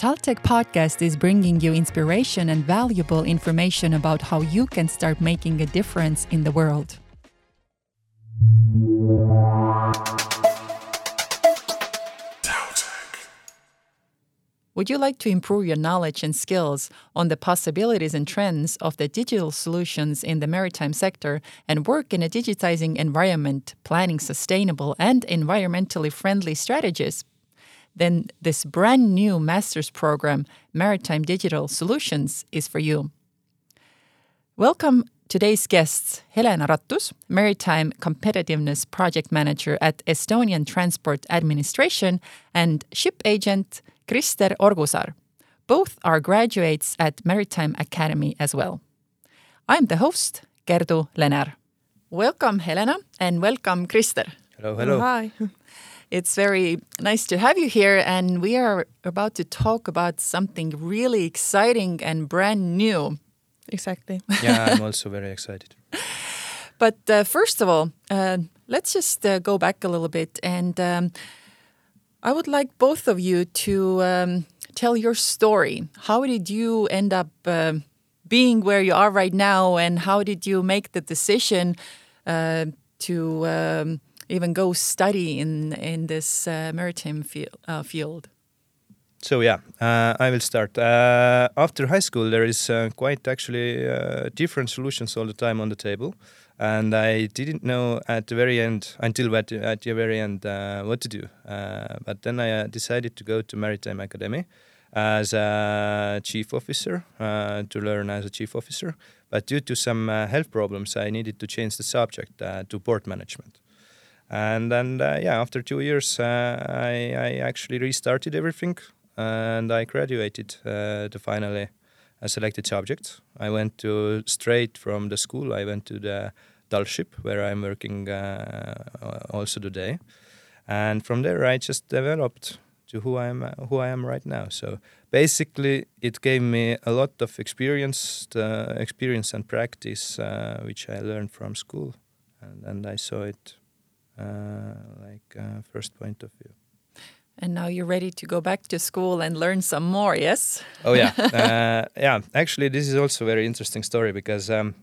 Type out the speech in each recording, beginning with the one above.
Taltech podcast is bringing you inspiration and valuable information about how you can start making a difference in the world. Would you like to improve your knowledge and skills on the possibilities and trends of the digital solutions in the maritime sector and work in a digitizing environment, planning sustainable and environmentally friendly strategies? Then this brand new master's program, Maritime Digital Solutions, is for you. Welcome today's guests Helena Rattus, Maritime Competitiveness Project Manager at Estonian Transport Administration, and ship agent Krister Orgusaar. Both are graduates at Maritime Academy as well. I'm the host, Gerdu Lener. Welcome, Helena, and welcome, Krister. Hello, hello. Oh, hi. It's very nice to have you here, and we are about to talk about something really exciting and brand new. Exactly. yeah, I'm also very excited. But uh, first of all, uh, let's just uh, go back a little bit and um, I would like both of you to um, tell your story. How did you end up uh, being where you are right now, and how did you make the decision uh, to um, even go study in in this uh, maritime field, uh, field? So yeah, uh, I will start. Uh, after high school, there is quite actually different solutions all the time on the table and I didn't know at the very end until at, at the very end uh, what to do. Uh, but then I uh, decided to go to Maritime Academy as a chief officer uh, to learn as a chief officer. But due to some uh, health problems, I needed to change the subject uh, to port management. And then yeah, after two years, I, I actually restarted everything, and I graduated to finally a selected subject. I went to straight from the school. I went to the ship where I'm working uh, also today, and from there I just developed to who I am who I am right now. So basically, it gave me a lot of experience, uh, experience and practice, uh, which I learned from school, and, and I saw it uh, like uh, first point of view. And now you're ready to go back to school and learn some more, yes? Oh yeah, uh, yeah. Actually, this is also a very interesting story because um,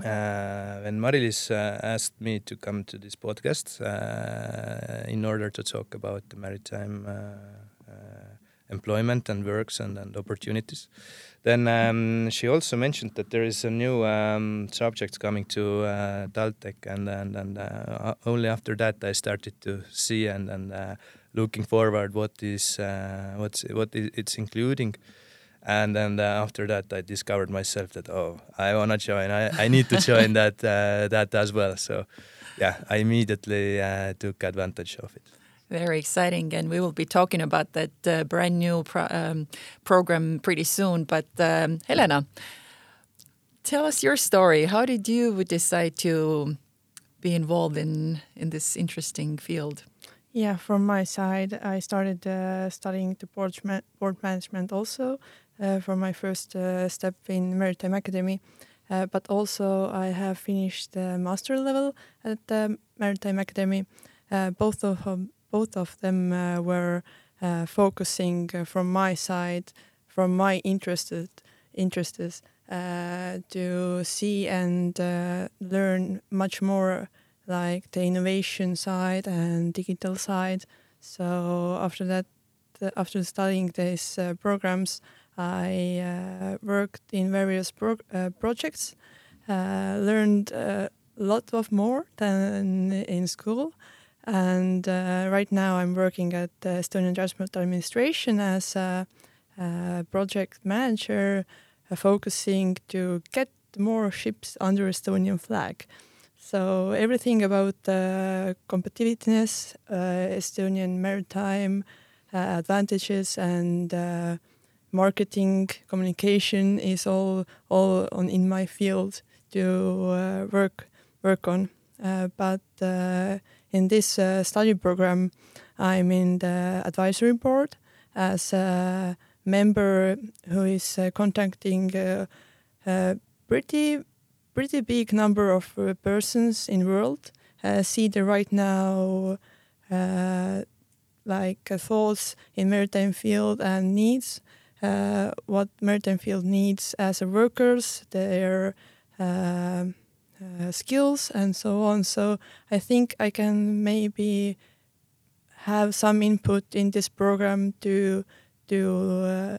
uh, when Marilis uh, asked me to come to this podcast uh, in order to talk about the maritime uh, uh, employment and works and, and opportunities, then um, she also mentioned that there is a new um, subject coming to uh, Taltech, and and, and uh, only after that I started to see and and looking forward what is what's what it's including. And then uh, after that I discovered myself that oh I wanna join. I, I need to join that uh, that as well. So yeah I immediately uh, took advantage of it very exciting and we will be talking about that uh, brand new pro um, program pretty soon but um, Helena tell us your story how did you decide to be involved in in this interesting field yeah, from my side, I started uh, studying the port, ma port management also uh, for my first uh, step in Maritime Academy. Uh, but also, I have finished the master level at the Maritime Academy. both of them, both of them were focusing from my side, from my interested interests, to see and learn much more like the innovation side and digital side. So after that, after studying these uh, programs, I uh, worked in various pro uh, projects, uh, learned a lot of more than in school. And right now I'm working at the Estonian Transport Administration as a, a project manager, focusing to get more ships under Estonian flag. So everything about uh, competitiveness, uh, Estonian maritime uh, advantages, and marketing communication is all all on in my field to uh, work work on. Uh, but uh, in this uh, study program, I'm in the advisory board as a member who is uh, contacting a uh, pretty pretty big number of persons in the world. see the right now like uh, thoughts in maritime field and needs, uh, what maritime field needs as a workers, their uh, skills and so on. So I think I can maybe have some input in this program to to uh,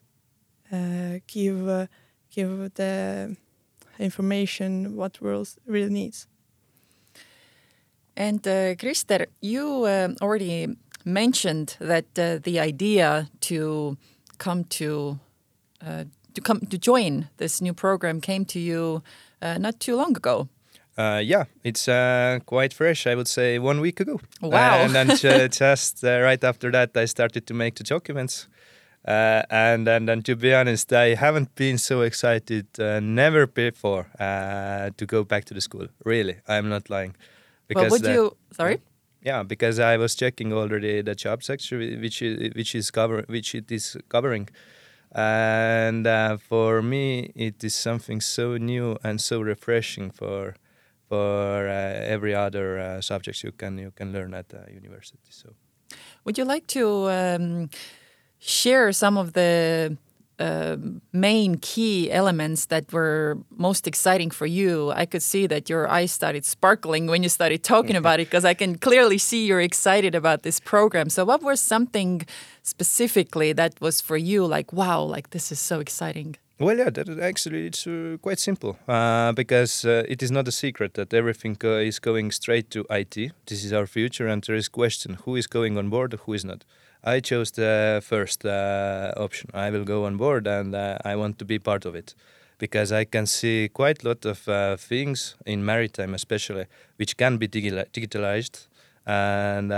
uh, give uh, give the information what world really needs. And uh, Krister, you uh, already mentioned that uh, the idea to come to uh, to come to join this new program came to you uh, not too long ago. Uh, yeah, it's uh, quite fresh. I would say one week ago. Wow! and then ju- just uh, right after that, I started to make the documents. Uh, and and then to be honest, I haven't been so excited uh, never before uh, to go back to the school. Really, I'm not lying. well, would you? Sorry. Yeah, because I was checking already the job section whi- which is, which is cover which it is covering, and uh, for me it is something so new and so refreshing for for uh, every other uh, subjects you can you can learn at uh, university. So Would you like to um, share some of the um main key elements that were most exciting for you? I could see that your eyes started sparkling when you started talking about it because I can clearly see you're excited about this program. So, what was something specifically that was for you like, wow, like this is so exciting? Well, yeah, that actually it's uh, quite simple uh, because uh, it is not a secret that everything uh, is going straight to IT. This is our future, and there is question who is going on board, who is not. I chose the first uh, option. I will go on board, and uh, I want to be part of it because I can see quite a lot of things in maritime, especially, which can be digitali- digitalized. And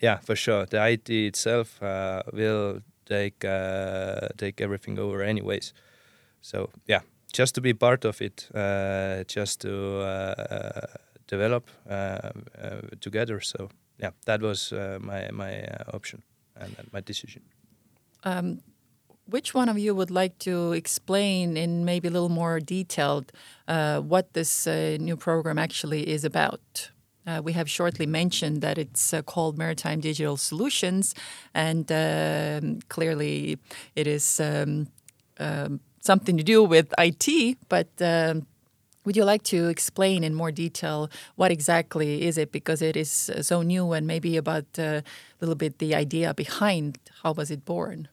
yeah, for sure, the IT itself will take take everything over, anyways. So yeah, just to be part of it, uh, just to uh, develop uh, uh, together. So yeah, that was uh, my my uh, option and, my decision. Um, which one of you would like to explain in maybe a little more detailed uh, what this uh, new program actually is about? Uh, we have shortly mentioned that it's uh, called Maritime Digital Solutions, and um, clearly it is um, um, something to do with IT. But um, would you like to explain in more detail what exactly is it? Because it is uh, so new, and maybe about uh, a little bit the idea behind how was it born.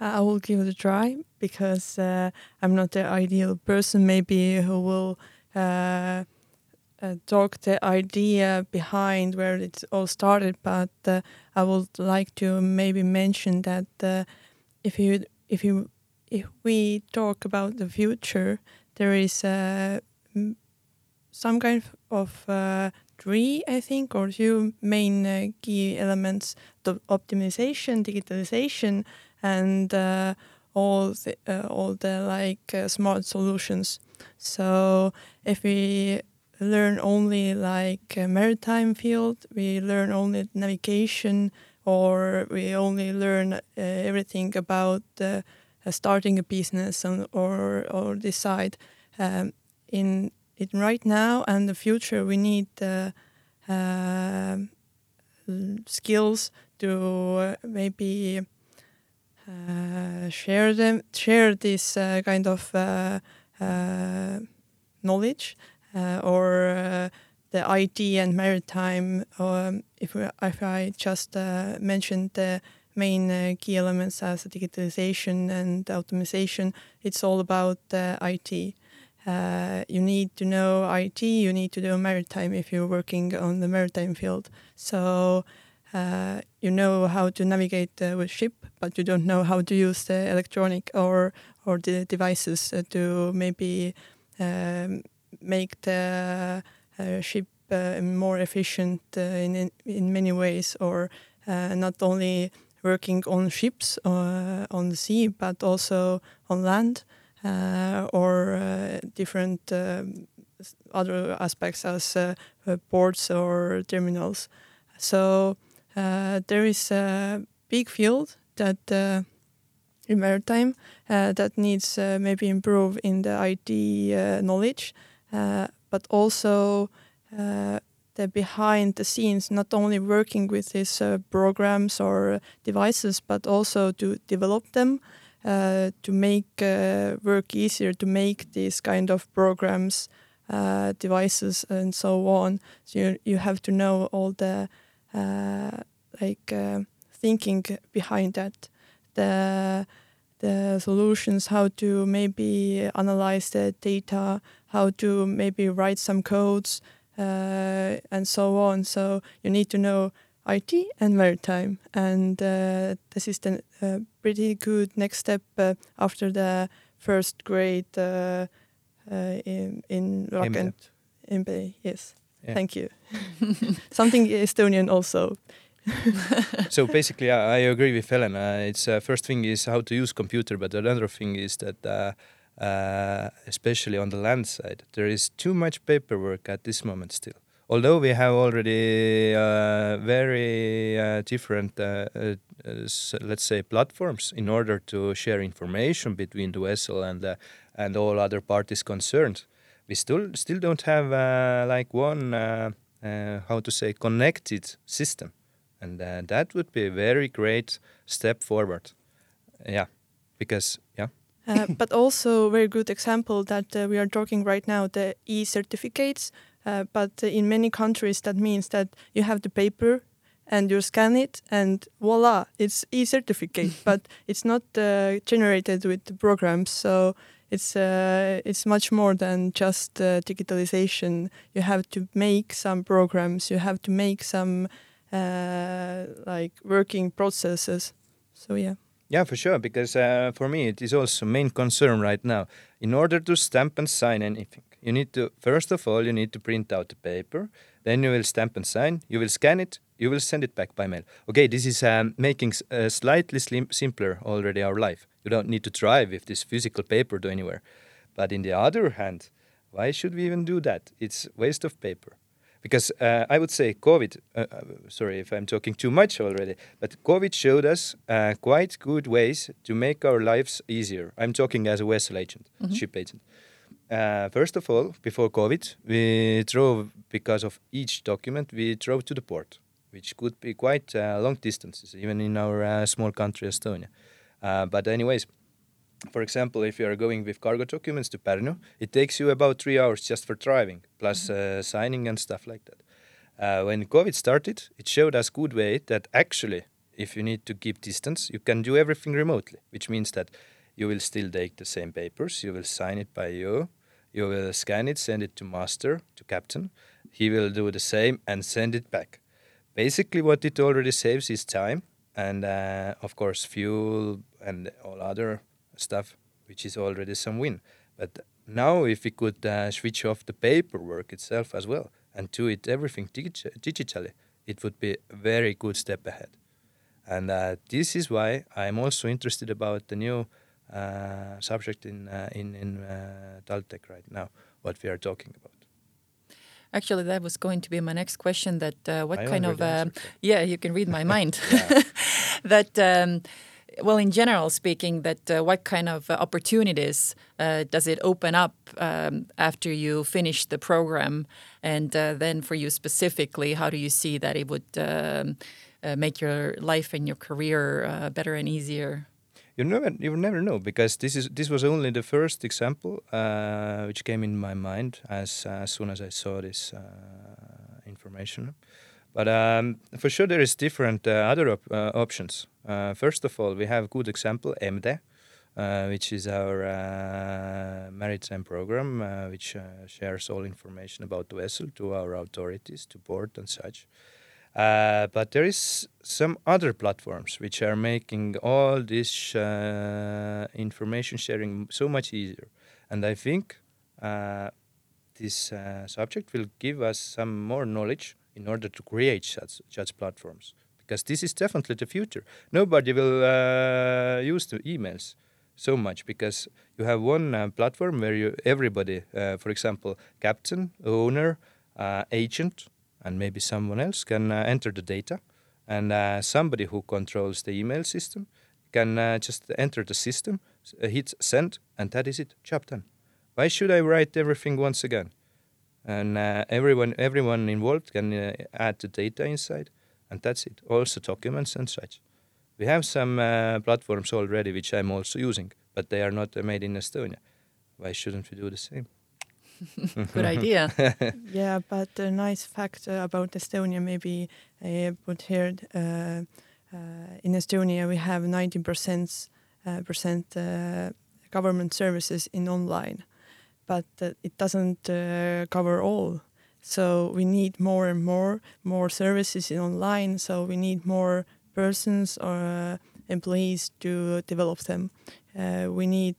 I will give it a try because uh, I'm not the ideal person, maybe who will uh, uh, talk the idea behind where it all started. But uh, I would like to maybe mention that uh, if you if you if we talk about the future, there is uh, some kind of uh, three, I think, or two main uh, key elements: the optimization, digitalization, and uh, all the uh, all the like uh, smart solutions. So if we learn only like a maritime field, we learn only navigation, or we only learn uh, everything about starting a business and, or or side. Um, in in right now and the future, we need uh, uh, skills to uh, maybe uh, share them, share this uh, kind of uh, uh, knowledge, uh, or uh, the IT and maritime. Um, if if I just uh, mentioned the main uh, key elements as digitalization and automation, it's all about uh, IT. Uh, you need to know IT, you need to do maritime if you're working on the maritime field. So uh, you know how to navigate uh, with ship, but you don't know how to use the electronic or or the devices uh, to maybe um, make the ship more efficient in, in many ways, or not only working on ships uh, on the sea, but also on land uh, or uh, different um, other aspects as uh, uh, ports or terminals. So there is a big field that in maritime that needs maybe improve in the IT knowledge, but also the behind the scenes, not only working with these uh, programs or devices, but also to develop them, uh, to make uh, work easier, to make these kind of programs, uh, devices, and so on. So you, you have to know all the uh, like uh, thinking behind that, the the solutions, how to maybe analyze the data, how to maybe write some codes, uh, and so on. So you need to know IT and maritime, and uh, this is the uh, pretty good next step uh, after the first grade uh, uh, in in Rock in Bay. Yes, yeah. thank you. Something Estonian also. so basically, I, I, agree with Helen. it's first thing is how to use computer, but another thing is that uh, especially on the land side. There is too much paperwork at this moment still. Although we have already uh, very uh, different, uh, uh, let's say, platforms in order to share information between the vessel and and all other parties concerned, we still still don't have like one how to say connected system, and that would be a very great step forward. Yeah, because yeah. Uh, but also very good example that uh, we are talking right now the e-certificates. Uh, but in many countries that means that you have the paper and you scan it and voila it's e-certificate. But it's not uh, generated with the programs. So it's uh, it's much more than just digitalization. You have to make some programs. You have to make some like working processes. So yeah yeah, for sure. Because uh, for me, it is also main concern right now. In order to stamp and sign anything, you need to first of all you need to print out the paper. Then you will stamp and sign. You will scan it. You will send it back by mail. Okay, this is um, making uh, slightly slim- simpler already our life. You don't need to drive with this physical paper to anywhere. But in the other hand, why should we even do that? It's waste of paper because uh, I would say COVID. Uh, uh, sorry if I'm talking too much already, but COVID showed us uh, quite good ways to make our lives easier. I'm talking as a vessel agent, mm-hmm. ship agent. Uh, first of all, before COVID, we drove because of each document. We drove to the port, which could be quite uh, long distances, even in our small country Estonia. but anyways, for example, if you are going with cargo documents to Pärnu, it takes you about three hours just for driving, plus mm-hmm. uh, signing and stuff like that. Uh, when COVID started, it showed us good way that actually, if you need to keep distance, you can do everything remotely, which means that you will still take the same papers, you will sign it by you, you will scan it, send it to master, to captain. He will do the same and send it back. Basically, what it already saves is time and, uh, of course, fuel and all other stuff, which is already some win. But now, if we could uh, switch off the paperwork itself as well and do it everything digi digitally, it would be a very good step ahead. And uh, this is why I'm also interested about the new uh, subject in uh, in in uh, TalTech right now, what we are talking about. Actually, that was going to be my next question. That uh, what I kind of yeah, you can read my mind. that. Um, well, in general speaking, that uh, what kind of uh, opportunities uh, does it open up um, after you finish the program, and uh, then for you specifically, how do you see that it would um, uh, make your life and your career uh, better and easier? You never, you never know because this is this was only the first example which came in my mind as as soon as I saw this information. But um, for sure, there is different uh, other op uh, options. Uh, first of all, we have a good example, MD, uh, which is our uh, maritime program, uh, which shares all information about the vessel to our authorities, to port and such. but there is some other platforms which are making all this information sharing so much easier. And I think this subject will give us some more knowledge in order to create such, such platforms because this is definitely the future. Nobody will uh, use the emails so much because you have one uh, platform where you everybody, uh, for example, captain, owner, uh, agent, and maybe someone else can uh, enter the data, and uh, somebody who controls the email system can just enter the system, hit send, and that is it, job done. Why should I write everything once again? And uh, everyone everyone involved can uh, add the data inside, and that's it. Also documents and such. We have some uh, platforms already which I'm also using, but they are not uh, made in Estonia. Why shouldn't we do the same? Good idea. yeah, but a nice fact uh, about Estonia, maybe I put here uh, uh, in Estonia we have 19 percent uh, percent uh, government services in online, but uh, it doesn't cover all. So we need more and more more services in online. So we need more persons or employees to develop them. we need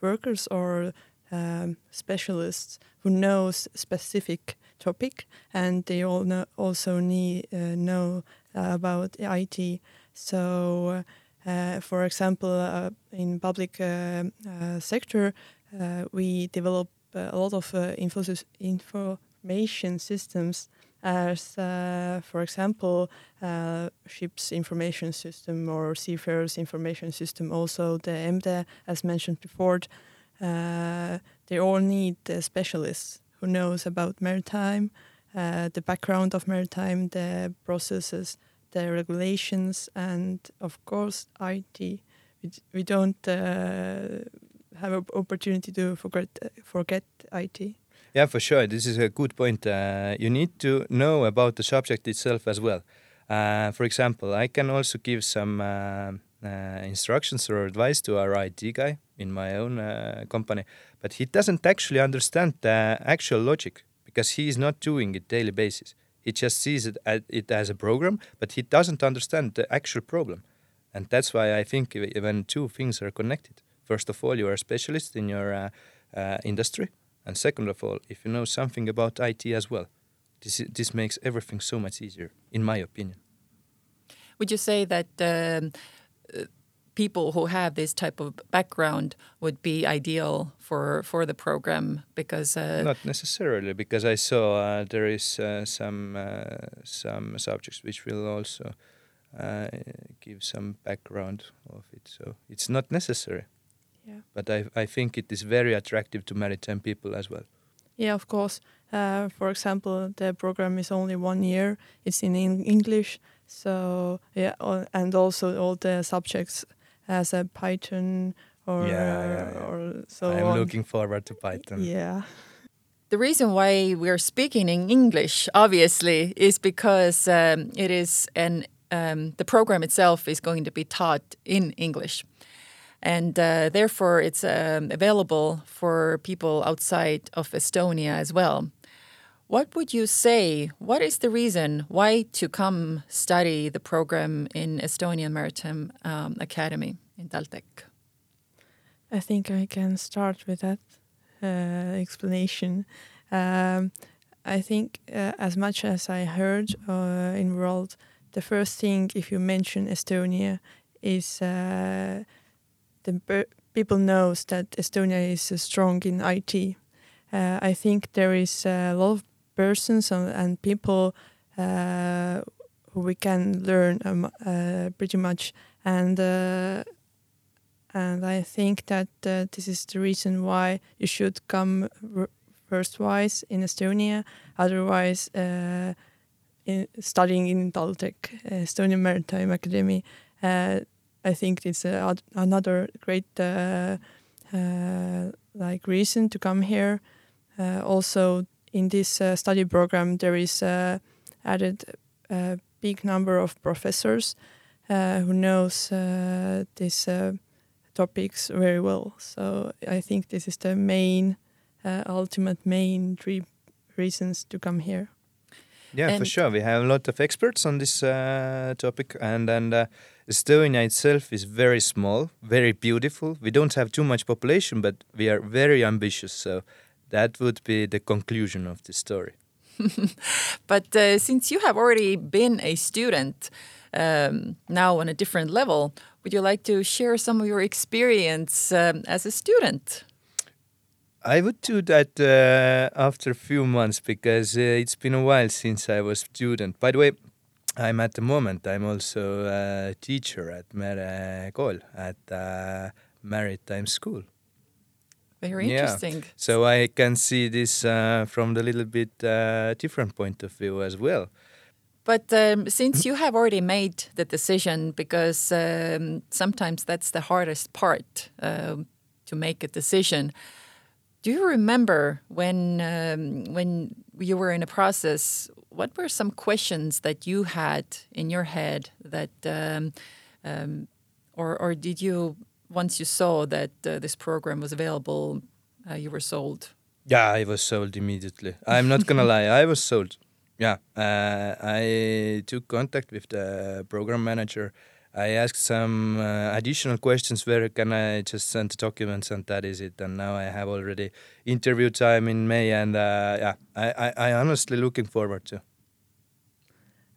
workers or um, specialists who knows specific topic and they all know, also need uh, know uh, about IT. So, uh, for example, uh, in public uh, uh, sector, we develop a lot of info information systems as, for example, ships information system or seafarers information system. Also, the MDE, as mentioned before, uh, they all need specialists who knows about maritime, uh, the background of maritime, the processes, the regulations, and of course IT. We, we don't uh, have an opportunity to forget forget IT. Yeah, for sure. This is a good point. Uh, you need to know about the subject itself as well. Uh, for example, I can also give some uh, uh, instructions or advice to our IT guy in my own uh, company, but he doesn't actually understand the actual logic because he is not doing it daily basis. He just sees it, as, it as a program, but he doesn't understand the actual problem. And that's why I think when two things are connected, first of all, you are a specialist in your uh, uh, industry, and second of all, if you know something about IT as well, this this makes everything so much easier, in my opinion. Would you say that um, people who have this type of background would be ideal for for the program because uh, not necessarily because I saw uh, there is uh, some uh, some subjects which will also uh, give some background of it. So it's not necessary yeah but I I think it is very attractive to maritime people as well yeah of course uh, for example the program is only one year it's in English so yeah, and also all the subjects as a Python or yeah, yeah, yeah. or so I'm on. looking forward to Python. Yeah. The reason why we're speaking in English, obviously, is because um, it is an um, the program itself is going to be taught in English, and uh, therefore it's um, available for people outside of Estonia as well. What would you say? What is the reason why to come study the program in Estonian Maritime um, Academy in TalTech? I think I can start with that uh, explanation. Um, I think uh, as much as I heard uh, in world, the first thing if you mention Estonia is uh, the people knows that Estonia is strong in IT. Uh, I think there is a lot of persons and people uh, who we can learn um, uh, pretty much and uh, and I think that uh, this is the reason why you should come first wise in Estonia otherwise uh, in studying in TalTech Estonian Maritime Academy I think it's another great like reason to come here also in this uh, study program, there is uh, added a big number of professors uh, who knows uh, these uh, topics very well. So I think this is the main, uh, ultimate main three reasons to come here. Yeah, and for sure. We have a lot of experts on this topic, and and Estonia itself is very small, very beautiful. We don't have too much population, but we are very ambitious. So that would be the conclusion of the story. but uh, since you have already been a student um, now on a different level, would you like to share some of your experience um, as a student? I would do that uh, after a few months because uh, it's been a while since I was student. By the way, I'm at the moment I'm also a teacher at Mere Kool at uh, Maritime School. Very Yeah. interesting. So I can see this uh, from the little bit uh, different point of view as well. But um, since you have already made the decision, because um, sometimes that's the hardest part um, to make a decision. Do you remember when um, when you were in a process? What were some questions that you had in your head that, um, um, or or did you once you saw that uh, this program was available, uh, you were sold? Yeah, I was sold immediately. I'm not gonna lie, I was sold. Yeah, uh, I took contact with the program manager. I asked some uh, additional questions. Where can I just send the documents, and that is it. And now I have already interview time in May, and uh, yeah, I, I, I honestly looking forward to.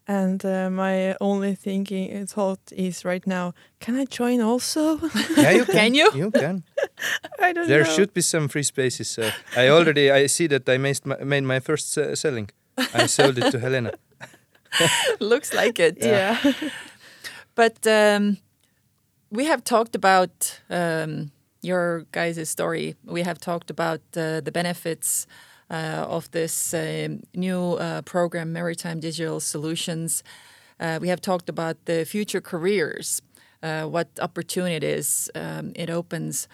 And uh, my only thinking thought is right now, can I join also? Yeah, you can. Can you? You can. I don't know. There know. should be some free spaces. So I already I see that I made my, made my first uh, selling. I sold it to Helena. Looks like it. Yeah. Yeah. But um, we have talked about um, your guys' story. We have talked about uh, the benefits uh, of this um, new uh, program, Maritime Digital Solutions. Uh, we have talked about the future careers, uh, what opportunities um, it opens.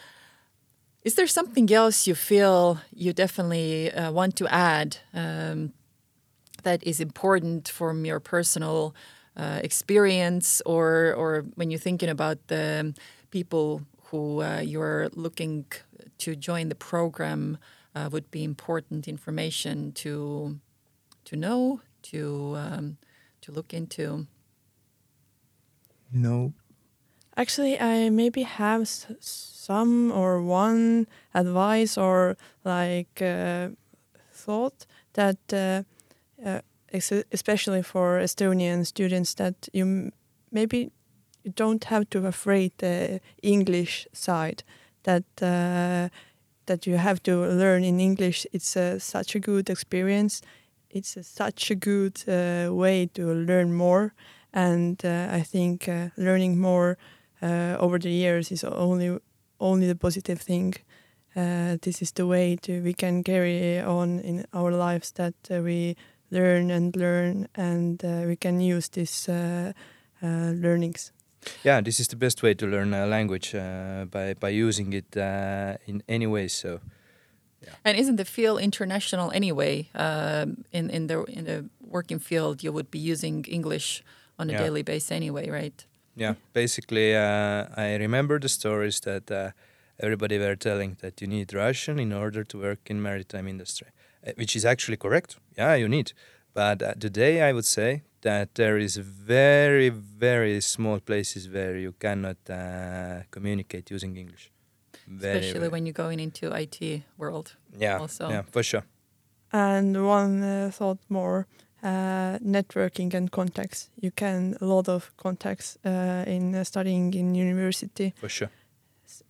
Is there something else you feel you definitely uh, want to add um, that is important from your personal uh, experience, or or when you're thinking about the people who uh, you're looking to join the program, uh, would be important information to to know, to um, to look into. No. Actually, I maybe have s- some or one advice or like uh, thought that, uh, uh, ex- especially for Estonian students, that you maybe you don't have to afraid the English side. That uh, that you have to learn in English. It's uh, such a good experience. It's such a good uh, way to learn more, and uh, I think uh, learning more uh, over the years is only only the positive thing. This is the way to we can carry on in our lives that we learn and learn, and uh, we can use these uh, uh, learnings. Yeah, this is the best way to learn a language uh, by by using it uh, in any way. So Yeah. And isn't the field international anyway? Um, in in the in the working field, you would be using English on a Yeah. daily basis anyway, right? yeah, basically, uh, I remember the stories that uh, everybody were telling that you need Russian in order to work in maritime industry, which is actually correct. Yeah, you need. But uh, today, I would say that there is very, very small places where you cannot uh, communicate using English. Very, Especially very- when you're going into IT world. yeah, also. yeah, for sure. And one uh, thought more uh, networking and contacts. You can a lot of contacts uh, in uh, studying in university. For sure.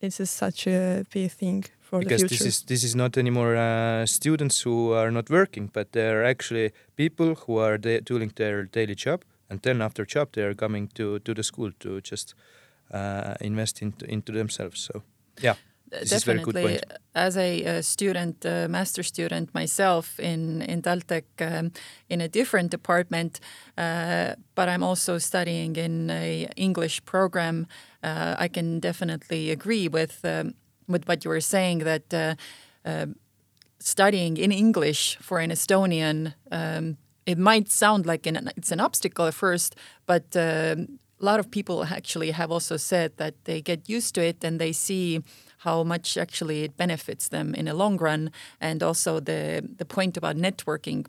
It's a, such a big thing for because the future. this is this is not anymore uh, students who are not working, but they're actually people who are da- doing their daily job, and then after job they are coming to to the school to just uh, invest into into themselves. So yeah, This is very good Definitely, point. as a, uh student, uh, master student myself in in Taltech, um, in a different department, uh, but I'm also studying in a English program. Uh, I can definitely agree with um, with what you were saying that. Uh, uh, studying in English for an Estonian, um, it might sound like an, it's an obstacle at first, but um, a lot of people actually have also said that they get used to it and they see how much actually it benefits them in a long run. And also the the point about networking.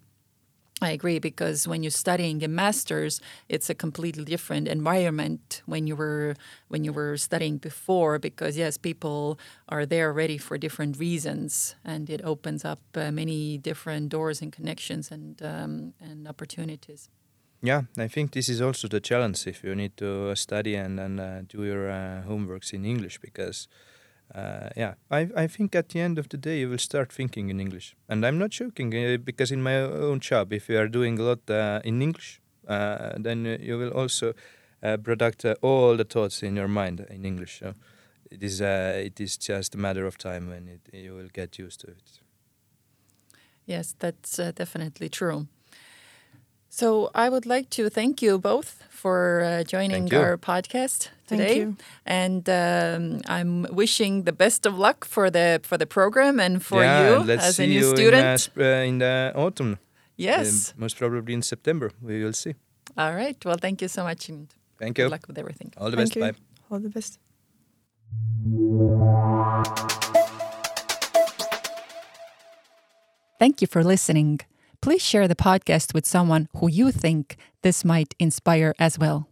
I agree because when you're studying a master's, it's a completely different environment when you were when you were studying before. Because yes, people are there ready for different reasons, and it opens up uh, many different doors and connections and um, and opportunities. yeah. I think this is also the challenge if you need to study and and uh, do your uh, homeworks in English because. Uh, yeah, I, I think at the end of the day you will start thinking in English, and I'm not joking uh, because in my own job, if you are doing a lot uh, in English, uh, then uh, you will also uh, product all the thoughts in your mind in English. So it is it is just a matter of time when it, you will get used to it. Yes, that's definitely true. So I would like to thank you both for uh, joining Thank you. our podcast Thank today, you. and um, I'm wishing the best of luck for the for the program and for yeah, you let's as see a new you student. in, uh, sp- uh, in the autumn. yes. Um, most probably in September. We will see. All right. Well, thank you so much, and Thank good you. Good luck with everything. All the Thank best. you. Bye. All the best. Thank you for listening. Please share the podcast with someone who you think this might inspire as well.